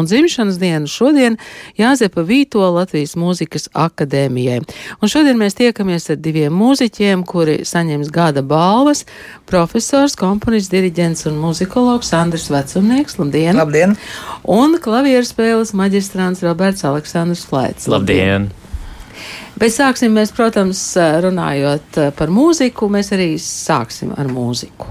un dzimšanas dienu šodien Jāzepa Vīto Latvijas mūzikas akadēmijai. Un šodien mēs tiekamies ar diviem mūziķiem, kuri saņems gada balvas - profesors, komponists, diriģents un muzikologs Andris Vecumnieks. Labdien! Labdien! Un klavieru spēles maģistrāns Roberts Aleksandrs Flaits. Labdien! Bet sāksim mēs, protams, runājot par mūziku, mēs arī sāksim ar mūziku.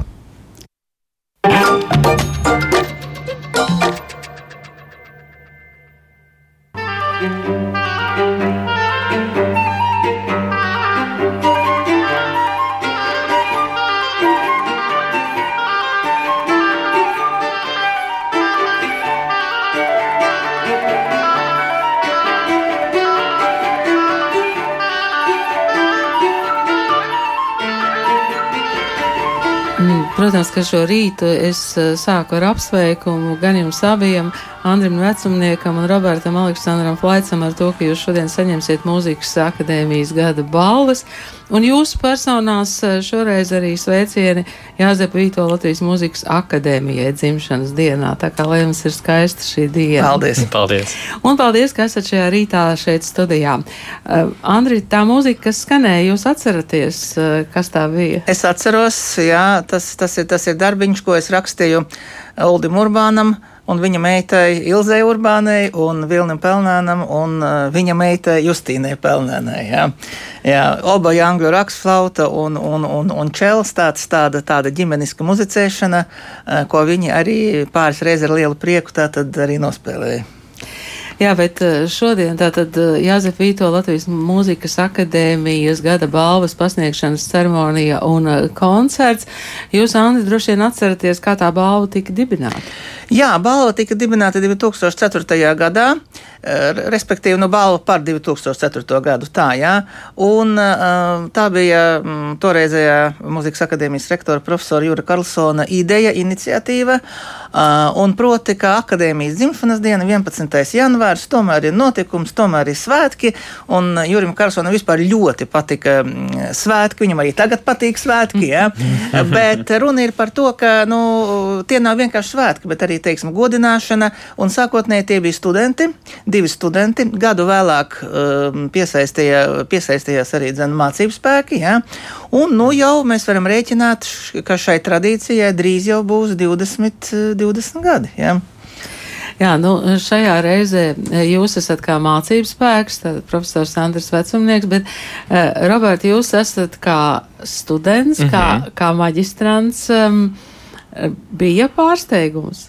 Protams, ka šo rītu es sāku ar apsveikumu gan jums abiem, Andrim Vecumniekam un Robertam Aleksandram Flaicam ar to, ka jūs šodien saņemsiet mūzikas akadēmijas gada balvas. Un jūsu personās šoreiz arī sveicieni Jāzep Vīto Latvijas mūzikas akadēmijai dzimšanas dienā. Tā kā lai jums ir skaista šī diena. Paldies! Paldies! Un paldies, ka esat šajā rītā šeit studijā. Uh, Andri, tā mūzika, kas skanēja, jūs atceraties, uh, kas tā bija? Es atceros, jā, tas, tas, ir, tas ir darbiņš, ko es rakstīju Uldim Urbānam un viņa meitai Ilzai Urbānai un Vilnim Pelnēnam un uh, viņa meitai Justīnai Pelnēnai. Jā. Jā, oba angļu rakstflauta un, un, un, un čels tāds, tāda, tāda ģimeniska muzicēšana, uh, ko viņi arī pāris reizes ar lielu prieku arī nospēlēja. Jā, bet šodien tātad Jāzef Vīto Latvijas mūzikas akadēmijas gada balvas pasniegšanas ceremonija un koncerts. Jūs, Andi, droši vien atceraties, kā tā balva tika dibināta? Jā, balva tika dibināta 2004. gadā, respektīvi, nu, balva par 2004. gadu. Tā, jā. Un tā bija toreizējā Mūzikas akadēmijas rektora profesora Jūra Karlsona ideja, iniciatīva. Un proti, ka akadēmijas dzimšanas diena, 11. janvārs, tomēr ir notikums, tomēr ir svētki. Un Jurim Karlsonam vispār ļoti patika svētki, viņam arī tagad patīk svētki, jā. Bet runa ir par to, ka, nu, tie nav vienkārši svētki, bet arī teiksim, godināšana. Un sākotnēji tie bija studenti, divi studenti. Gadu vēlāk um, piesaistījā, piesaistījās arī dzen, mācību spēki. Ja? Un nu, jau mēs varam rēķināt, ka šai tradīcijai drīz jau būs 20, 20 gadi. Ja? Jā, nu, šajā reizē jūs esat kā mācības spēks, tad profesors Andris Vecumnieks, bet, uh, Robert, jūs esat kā students, mm -hmm. kā, kā maģistrants. Um, bija pārsteigums?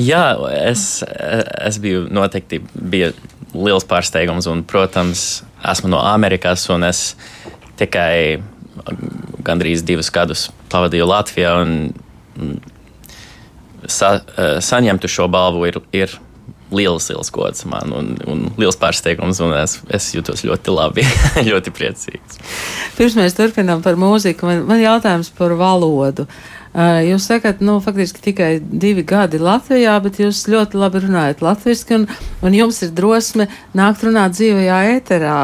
Jā, es, es biju noteikti bija liels pārsteigums, un, protams, esmu no Amerikas, un es tikai gandrīz divus gadus pavadīju Latvijā, un sa, saņemtu šo balvu ir, ir liels, liels gods man un, un liels pārsteigums, un es, es jūtos ļoti labi, ļoti priecīgs. Pirms mēs turpinām par mūziku, man, man jautājums par valodu. Uh, Jūs sakat, nu, faktiski tikai divi gadi Latvijā, bet jūs ļoti labi runājat latviešu, un, un jums ir drosme nākt runāt dzīvajā ēterā,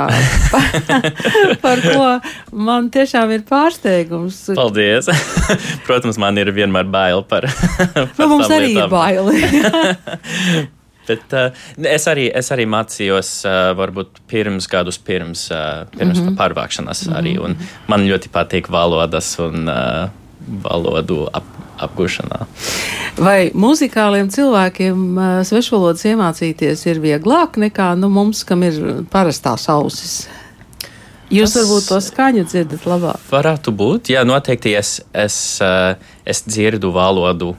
par ko man tiešām ir pārsteigums. Paldies! Protams, man ir vienmēr bail par. par nu, mums arī lietām. ir baili. Bet, uh, es, arī, es arī mācījos, uh, varbūt pirms gadus pirms, uh, pirms mm -hmm. pārvākšanās. Mm -hmm. arī, un man ļoti patīk valodas un uh, valodu ap, apgūšanā. Vai muzikāliem cilvēkiem svešvalodas iemācīties ir vieglāk nekā nu, mums, kam ir parastās ausis? Jūs tas varbūt to skaņu dzirdat labāk. Varētu būt, jā, noteikti es, es, es dzirdu valodu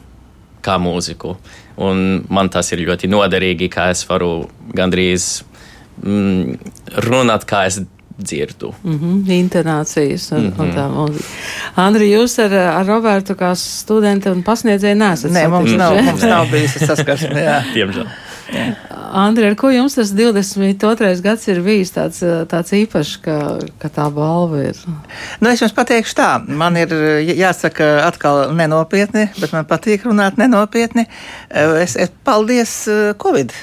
kā mūziku. Un man tas ir ļoti noderīgi, ka es varu gandrīz mm, runāt, kā es dzirdu. Mm -hmm, intonācijas un, mm -hmm. un tā mūzika. Andri, jūs ar, ar Robertu kā studenti un pasniedzēju nesat? Nē, mums nav, mums nav bijis saskarsme, jā. Diemžēl. Andri, ar ko jums tas 22. gads ir bijis tāds, tāds īpašs, ka, ka tā balva ir? Nu, es jums pateikšu tā, man ir jāsaka atkal nenopietni, bet man patīk runāt nenopietni. Es, es paldies Covid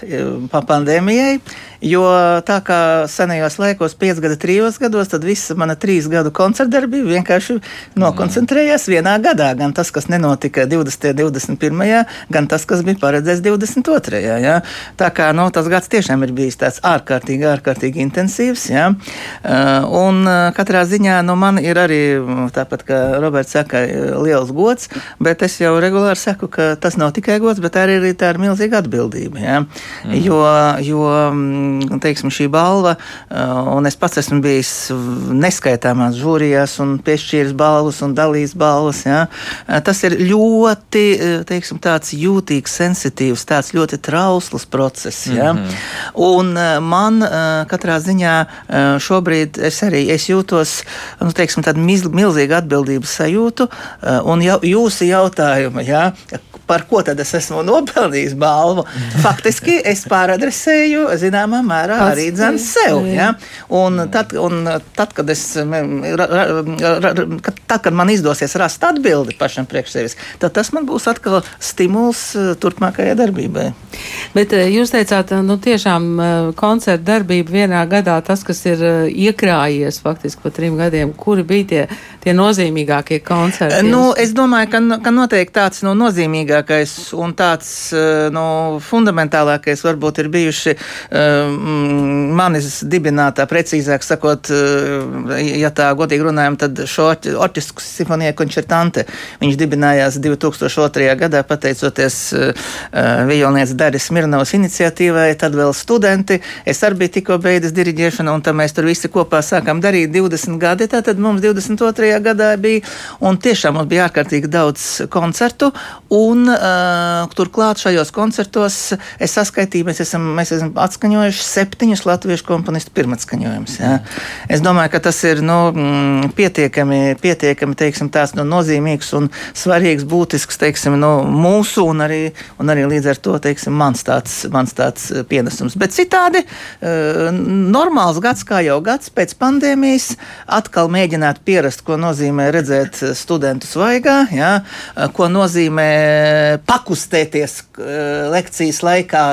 pandēmijai, Jo tā kā senajos laikos, 5 gada, 3 gados, tad visa mana 3 gadu koncertdarbība vienkārši nokoncentrējās vienā gadā. Gan tas, kas nenotika 20. un 21. gan tas, kas bija paredzēts 22. Ja? Tā kā nu, tas gads tiešām ir bijis tāds ārkārtīgi, ārkārtīgi intensīvs. Ja? Un katrā ziņā nu, man ir arī, tāpat kā Roberts saka, liels gods, bet es jau regulāri saku, ka tas nav tikai gods, bet arī tā ir milzīga atbildība. Ja? Mm. Jo, jo mm, teiksim, šī balva, un es pats esmu bijis neskaitāmās žūrijās un piešķīris balvas un dalījis balvas, ja? tas ir ļoti teiksim, jūtīgs, sensitīvs, tāds ļoti trausls process. Ja? Mm -hmm. Un man katrā ziņā šobrīd es arī es jūtos nu, teiksim, milzīgu atbildības sajūtu. Un jau, jūsu jautājuma, ja, par ko tad es esmu nopelnījis balvu. Faktiski es pāradresēju zināmā mērā arī dzēnu sev. Ja? Un tad, un tad, kad es, tad, kad man izdosies rast atbildi pašam priekš sevis, tad tas man būs atkal stimuls eh, turpmākajai darbībai. Bet eh, jūs teicāt, nu tiešām eh, koncerta darbība vienā gadā, tas, kas ir iekrājies faktiski pa trim gadiem, kuri bija tie, tie nozīmīgākie koncerti? Nu, es domāju, ka, ka noteikti tāds no nozīmīgākajiem svarīgākais un tāds eh, nu, fundamentālākais varbūt ir bijuši um, manis dibinātā, precīzāk sakot, eh, ja tā godīgi runājam, tad šo orķestru simfonija koncertante. Viņš dibinājās 2002. gadā pateicoties violnieks Daris Mirnovas iniciatīvai, tad vēl studenti. Es arī biju tikko beidzis diriģēšanu, un tam mēs tur visi kopā sākām darīt 20 gadi. Tātad mums 22. gadā bija, un tiešām mums bija ārkārtīgi daudz koncertu, un uh, turklāt šajos koncertos es saskaitīju, mēs esam, mēs esam atskaņojuši septiņus latviešu komponistu pirmatskaņojumus. Ja. Es domāju, ka tas ir nu, mm, pietiekami, pietiekami teiksim, tāds, nu, nozīmīgs un svarīgs, būtisks teiksim, nu, mūsu un arī, un arī līdz ar to teiksim, mans, tāds, mans tāds pienesums. Bet citādi uh, normāls gads, kā jau gads pēc pandēmijas, atkal mēģināt pierast, ko nozīmē redzēt studentu svaigā, ja, ko nozīmē pakustēties eh, lekcijas laikā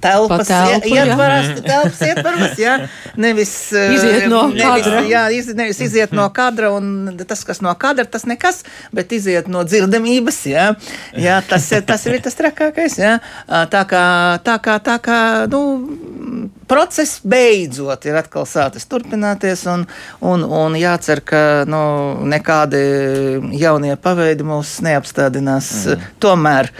telpas telpu, ietvaros, ja. telpas ietvaros, jā, nevis iziet no nevis, kadra. Jā, iz, nevis iziet no kadra, un tas, kas no kadra, tas nekas, bet iziet no dzirdamības, jā, jā tas, tas ir tas trakākais, jā, tā kā, tā kā, tā kā, nu, process beidzot ir atkal sācis turpināties, un, un, un jācer, ka nu, nekādi jaunie paveidi mūs neapstādinās. Mm. Tomēr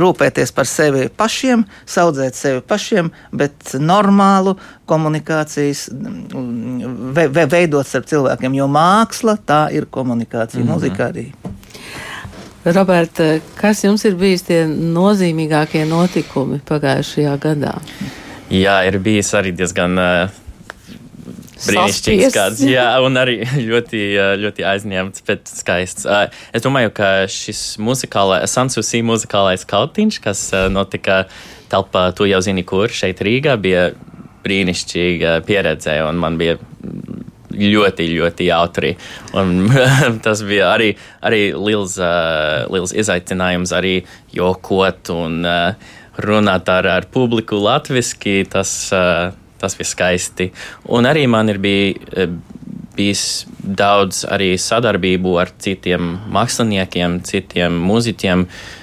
rūpēties par sevi pašiem, saudzēt sevi pašiem, bet normālu komunikācijas ve, ve, veidot starp cilvēkiem, jo māksla tā ir komunikācija, mm -hmm. mūzika arī. Roberta, kas jums ir bijis tie nozīmīgākie notikumi pagājušajā gadā? Jā, ir bijis arī diezgan uh, brīnišķīgs kāds. Jā, un arī ļoti, ļoti aizņemts, bet skaists. Uh, es domāju, ka šis muzikālais, Sansusī muzikālais kautiņš, kas uh, notika telpā, tu jau zini, kur šeit Rīgā, bija brīnišķīga pieredze, un man bija ļoti, ļoti jautri. Un, tas bija arī, arī liels, uh, liels izaicinājums, arī jokot un uh, runāt ar, ar publiku latviešu, tas, tas bija skaisti. Un arī man ir bij, bijis daudz sadarbību ar citiem māksliniekiem, citiem mūziķiem. Uh,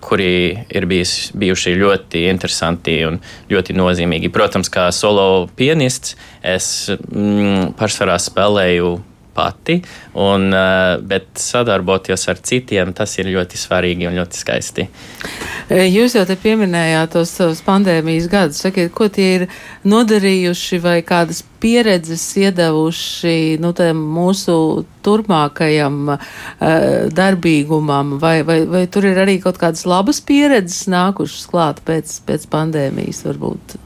kuri ir bijis, bijuši ļoti interesanti un ļoti nozīmīgi. Protams, kā solo pianists, es mm, pārsvarā spēlēju pati, un, uh, bet sadarboties ar citiem, tas ir ļoti svarīgi un ļoti skaisti. E, jūs jau te pieminējāt tos savus pandēmijas gadus. Sakiet, ko tie ir nodarījuši vai kādas pieredzes iedavuši nu, mūsu turpmākajam uh, darbīgumam, vai, vai, vai tur ir arī kaut kādas labas pieredzes nākušas klāt pēc, pēc pandēmijas varbūt?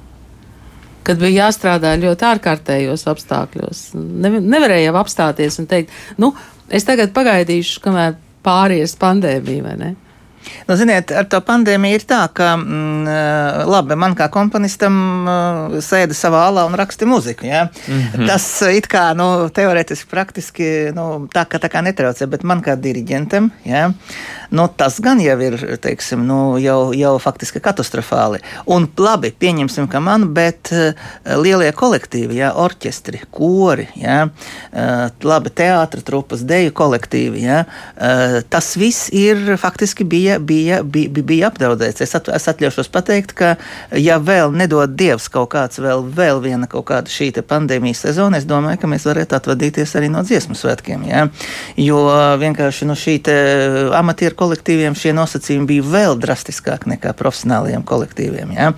Kad bija jāstrādā ļoti ārkārtējos apstākļos. Ne, nevarēja apstāties un teikt, nu, es tagad pagaidīšu, kamēr pāries pandēmija, vai ne? Nu, ziniet, ar to pandēmiju ir tā, ka, mm, labi, man kā komponistam sēdi savā alā un raksti muziku. Ja? Mm -hmm. Tas it kā, nu, teorētiski, praktiski, nu, tā kā, tā kā netraucē, bet man kā diriģentam, ja? nu, tas gan jau ir, teiksim, nu, jau, jau faktiski katastrofāli. Un labi, pieņemsim, ka man, bet lielie kolektīvi, ja? orķestri, kori, ja? labi, teātra trupas, deju kolektīvi, ja? tas viss ir faktiski bija, bija bija, bija, bija apdraudēts. Es, at, es atļaušos pateikt, ka, ja vēl nedod Dievs kaut kāds, vēl, vēl viena kaut kāda šī pandēmijas sezona, es domāju, ka mēs varētu atvadīties arī no dziesmu svētkiem. Ja? Jo vienkārši no šī amatieru kolektīviem šie nosacījumi bija vēl drastiskāki nekā profesionālajiem kolektīviem. Ja?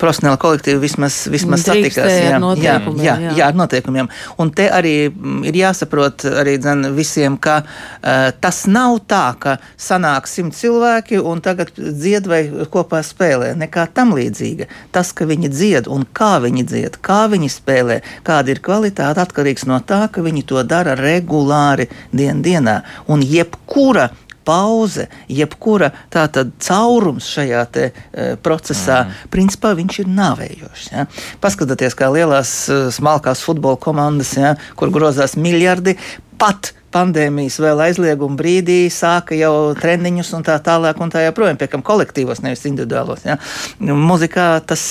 Profesionāli kolektīvi vismaz, vismaz satikās jā, jā, jā, jā, jā, ar noteikumiem. Un te arī mm, ir jāsaprot arī dzen, visiem, ka uh, tas nav tā, ka sanāk simt cilvēki cilvēki un tagad dzied vai kopā spēlē. Nekā tam līdzīga. Tas, ka viņi dzied un kā viņi dzied, kā viņi spēlē, kāda ir kvalitāte, atkarīgs no tā, ka viņi to dara regulāri dien dienā. Un jebkura pauze, jebkura tāda caurums šajā te, e, procesā, mm. principā viņš ir nāvējošs. Ja? Paskatieties, kā lielās e, smalkās futbola komandas, ja, kur grozās miljardi, pat pandēmijas vēl aizlieguma brīdī sāka jau treniņus un tā tālāk, un tā joprojām, piekam, kolektīvos, nevis individuālos. Ja. Muzikā tas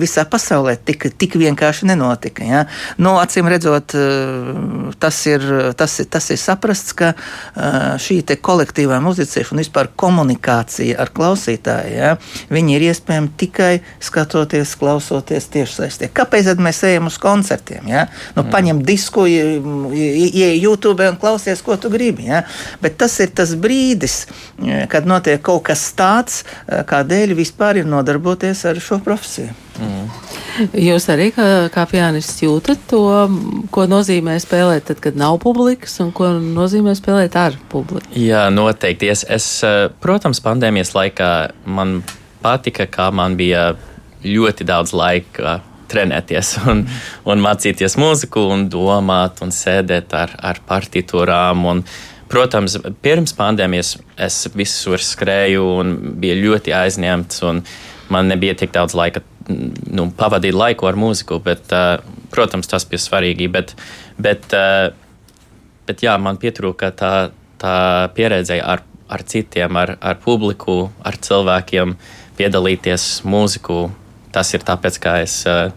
visā pasaulē tik, tik vienkārši nenotika. Ja. Nu, acīm redzot, tas ir, tas, ir, tas ir saprasts, ka šī kolektīvā muzicēšana un vispār komunikācija ar klausītāju, ja, viņi ir iespējami tikai skatoties, klausoties tiešsaistē. Kāpēc mēs ejam uz koncertiem? Ja? Nu, mm. Paņem disku, ieej YouTube un klausies, ko tu gribi. Ja? Bet tas ir tas brīdis, e, kad notiek kaut kas tāds, e, kādēļ vispār ir nodarboties ar šo profesiju. Mm. Jūs arī kā, kā pianists jūtat to, ko nozīmē spēlēt, tad, kad nav publikas, un ko nozīmē spēlēt ar publiku? Jā, noteikti. Es, es, e, protams, pandēmijas laikā man patika, kā man bija ļoti daudz laika trenēties un, un mācīties mūziku, un domāt, un sēdēt ar, ar partitūrām. Un, protams, pirms pandēmijas es visur skrēju un biju ļoti aizņemts, un man nebija tik daudz laika nu, pavadīt laiku ar mūziku, bet, uh, protams, tas bija svarīgi. Bet, bet, uh, bet jā, man pietrūka tā, tā pieredze ar, ar citiem, ar, ar publiku, ar cilvēkiem, piedalīties mūziku tas ir tāpēc, ka es, eh,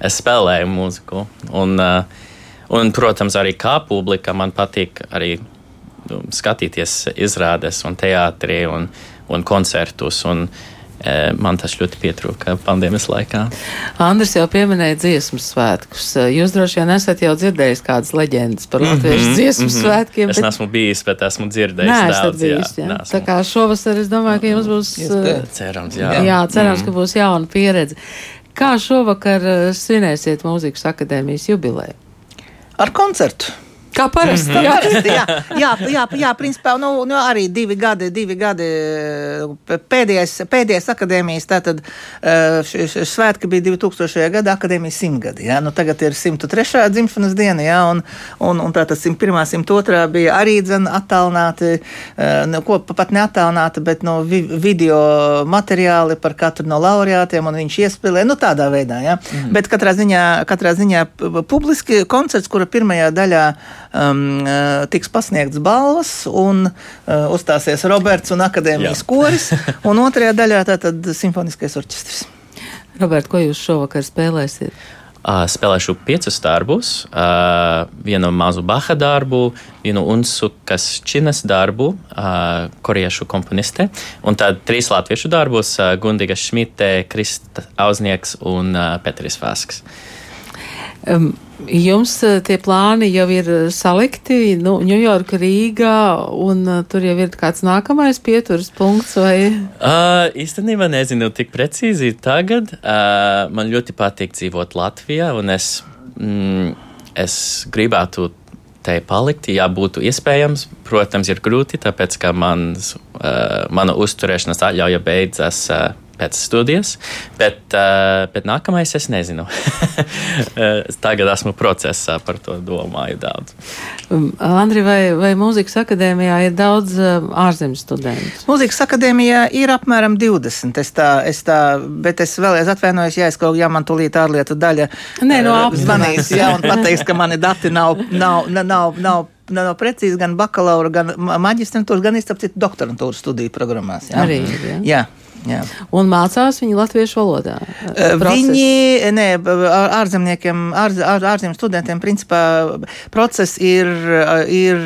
es spēlēju mūziku. Un, eh, un, protams, arī kā publika man patīk arī nu, skatīties izrādes un teātrī un, un koncertus. Un, E, man tas ļoti pietrūka pandēmijas laikā. Andris jau pieminēja dziesmu svētkus. E, jūs droši vien esat jau dzirdējis kādas leģendas par latviešu mm -hmm, dziesmu mm -hmm. svētkiem. Bet... Es neesmu bijis, bet esmu dzirdējis Nē, daudz. Bijis, jā, jā. Tā kā šovasar es domāju, ka jums būs. E, cerams, jā. Jā, cerams, mm -hmm. ka būs jauna pieredze. Kā šovakar svinēsiet mūzikas akadēmijas jubileju? Ar koncertu. Kā parasti. Mm -hmm. parasti jā, jā, jā, jā, principā nu, nu, arī divi gadi, divi gadi pēdējais, pēdējais akadēmijas, tātad svētki bija 2000. gada akadēmijas simtgadi. Jā, nu, tagad ir 103. dzimšanas diena, jā, un, un, un tātad 101. 102. bija arī dzen attālināti, nu, ko pat neattālināti, bet no vi, video materiāli par katru no laureātiem, un viņš iespēlē, nu tādā veidā, jā. Mm. Bet katrā ziņā, katrā ziņā publiski koncerts, kura pirmajā daļā um, uh, tiks pasniegts balvas, un uh, uzstāsies Roberts un akadēmijas Jā. koris, un otrajā daļā tātad simfoniskais orķestris. Robert, ko jūs šovakar spēlēsiet? Uh, spēlēšu piecus darbus, uh, vienu mazu Baha darbu, vienu Unsukas Činas darbu, uh, koriešu komponiste, un tad trīs latviešu darbus uh, - Gundiga Šmite, Krista Auznieks un uh, Petris Vasks. Um, Jums eh, tie plāni jau ir eh, salikti, nu, Ņujorka, Rīgā, un uh, tur jau ir kāds nākamais pieturas punkts, vai? Uh, īstenībā nezinu tik precīzi tagad. Uh, man ļoti patīk dzīvot Latvijā, un es, mm, es gribētu te palikt, ja būtu iespējams. Protams, ir grūti, tāpēc, ka mans, uh, mana uzturēšanas atļauja beidzas uh, pēc studijas, bet, uh, bet nākamais es nezinu. Tagad esmu procesā, par to domāju daudz. Um, Andri, vai, vai mūzikas akadēmijā ir daudz uh, ārzemes studentu? Mūzikas akadēmijā ir apmēram 20. Es tā, es tā, bet es vēlreiz atvainojos, ja es kaut kā man tulīt ārlietu daļa Nē, no apzvanīs, jā, un pateiks, ka mani dati nav, nav, nav, nav, nav nav precīzi gan bakalaura, gan maģistrantūras, gan izcēlīt doktorantūras studiju programmās. Jā. Arī, jā. jā. Jā. Un mācās viņi latviešu valodā? Process. Viņi, nē, ārzemniekiem, ārz, ār, ārzemju studentiem, principā process ir, ir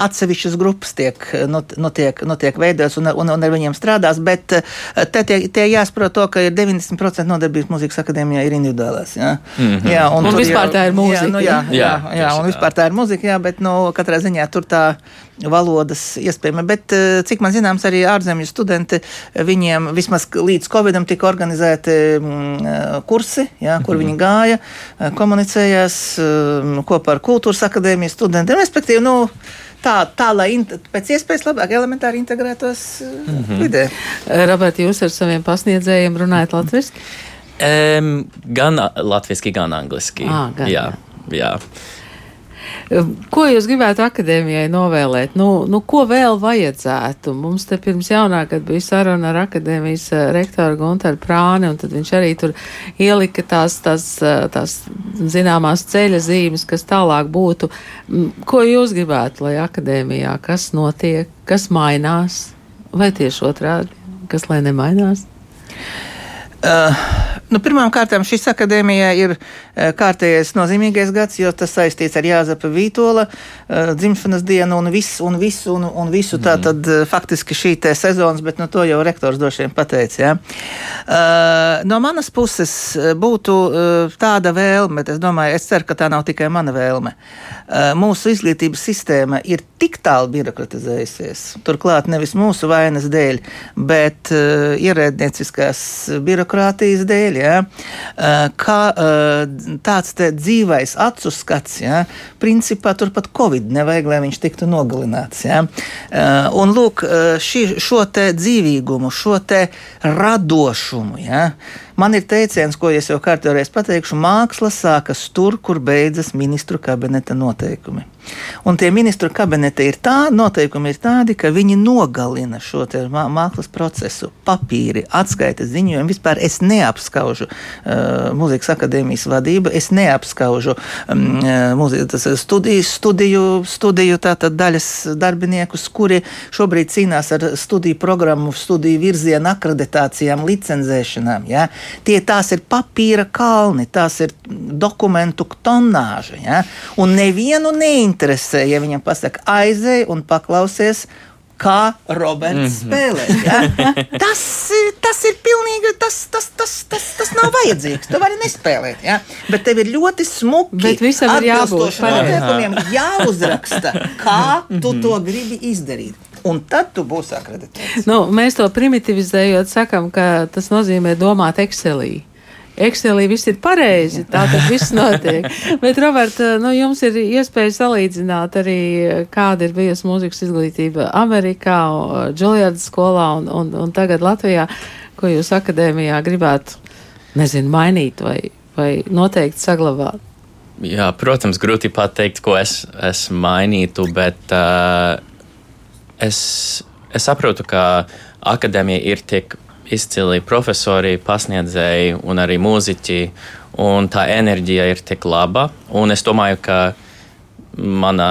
atsevišķas grupas tiek, notiek, notiek veidots un, un, un ar viņiem strādās, bet te tie, tie jāsaprot to, ka ir 90% nodarbības mūzikas akadēmijā ir individuālās. Jā, mm -hmm. jā un, un vispār jau, tā ir mūzika. Jā, nu, jā, jā, jā, jā, un vispār tā ir mūzika, jā, bet, nu, katrā ziņā tur tā valodas iespējama. Bet, cik man zināms, arī ārzemju studenti, viņiem vismaz līdz Covidam tika organizēti mm, kursi, jā, kur viņi gāja, komunicējās kopā ar kultūras akadēmijas studentiem. Respektīvi, nu, tā, tā lai in, pēc iespējas labāk elementāri integrētos mm -hmm. vidē. Robert, jūs ar saviem pasniedzējiem runājat latviešu? Um, gan latviešu, gan angliski. Ah, gan, jā, jā. jā. Ko jūs gribētu akadēmijai novēlēt? Nu, nu, ko vēl vajadzētu? Mums te pirms jaunā gada bija saruna ar akadēmijas eh, rektoru Gunteru Prāni, un tad viņš arī tur ielika tās, tās, eh, tās zināmās ceļa zīmes, kas tālāk būtu. Ko jūs gribētu, lai akadēmijā kas notiek, kas mainās, vai tieši otrādi, kas lai nemainās? Uh, nu, Pirmkārt, šis akadēmijā ir uh, kārtējais nozīmīgais gads, jo tas saistīts ar Jāzapa Vītola uh, dzimšanas dienu un visu, un visu, un, un visu mm. tā tad uh, faktiski šī te sezonas, bet nu, to jau rektors droši vien pateica. Ja? No manas puses būtu tāda vēlme, bet es domāju, es ceru, ka tā nav tikai mana vēlme. Mūsu izglītības sistēma ir tik tālu birokratizējusies, turklāt nevis mūsu vainas dēļ, bet ierēdnieciskās birokrātijas dēļ, ja, kā tāds dzīvais acu skats, ja, principā turpat Covid nevajag, lai viņš tiktu nogalināts. Ja. Un lūk, šī, šo te dzīvīgumu, šo te radošumu, ja, Man ir teiciens, ko es jau kārtībā pateikšu, māksla sākas tur, kur beidzas ministru kabineta noteikumi. Un tie ministru kabineti ir tādi, noteikumi ir tādi, ka viņi nogalina šo mākslas procesu, papīri, atskaites ziņojumu. Vispār es neapskaužu uh, mūzikas akadēmijas vadību, es neapskaužu um, mūzikas studiju, studiju, studiju daļas darbiniekus, kuri šobrīd cīnās ar studiju programmu, studiju virzienu akreditācijām, licenzēšanām. Ja? Tie tās ir papīra kalni, tās ir dokumentu tonāža. Ja? Un nevienu neinteresē, ja viņam pasaka, aizej un paklausies kā Roberts mm -hmm. spēlē. Ja? Tas, tas ir pilnīgi, tas, tas, tas, tas, tas nav vajadzīgs. Tu vari nespēlēt. Ja? Bet tev ir ļoti smuki. Bet visam ir jābūt noteikumiem, jāuzraksta, kā tu to gribi izdarīt un tad tu būsi akreditēts. Nu, mēs to primitivizējot, sakām, ka tas nozīmē domāt Excelī. Excelī viss ir pareizi, tā tad viss notiek. Bet, Robert, nu, jums ir iespēja salīdzināt arī, kāda ir bijusi mūzikas izglītība Amerikā, Džuliardas skolā un, un, un tagad Latvijā, ko jūs akadēmijā gribētu, nezinu, mainīt vai, vai noteikti saglabāt. Jā, protams, grūti pateikt, ko es, es mainītu, bet uh, es, es saprotu, ka akadēmija ir tik izcili profesori, pasniedzēji un arī mūziķi, un tā enerģija ir tik laba. Un es domāju, ka mana,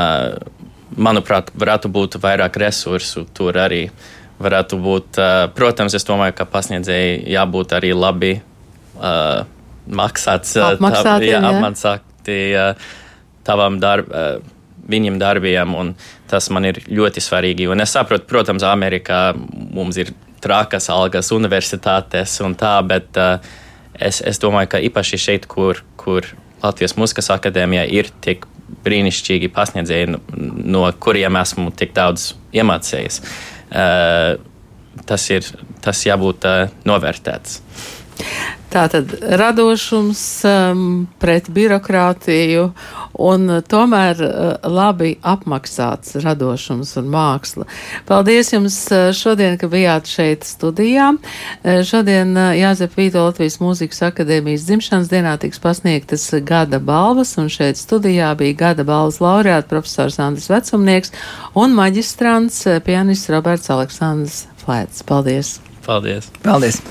manuprāt, varētu būt vairāk resursu tur arī. Varētu būt, protams, es domāju, ka pasniedzēji jābūt arī labi uh, maksāts, apmaksāti, tā, jā, apmaksāti uh, tavam darbam viņiem darbiem, un tas man ir ļoti svarīgi. Un es saprotu, protams, Amerikā mums ir trakas algas universitātes un tā, bet uh, es, es domāju, ka īpaši šeit, kur, kur Latvijas Mūzikas akadēmijā ir tik brīnišķīgi pasniedzēji, no, no kuriem esmu tik daudz iemācījies, uh, tas ir tas jābūt uh, novērtēts. Tātad radošums um, pret birokrātiju un tomēr uh, labi apmaksāts radošums un māksla. Paldies jums uh, šodien, ka bijāt šeit studijā. Uh, šodien uh, Jāzep Vīto Latvijas Mūzikas akadēmijas dzimšanas dienā tiks pasniegtas gada balvas, un šeit studijā bija gada balvas laureāta profesors Andris Vecumnieks un maģistrants uh, pianists Roberts Aleksandrs Flēts. Paldies! Paldies! Paldies!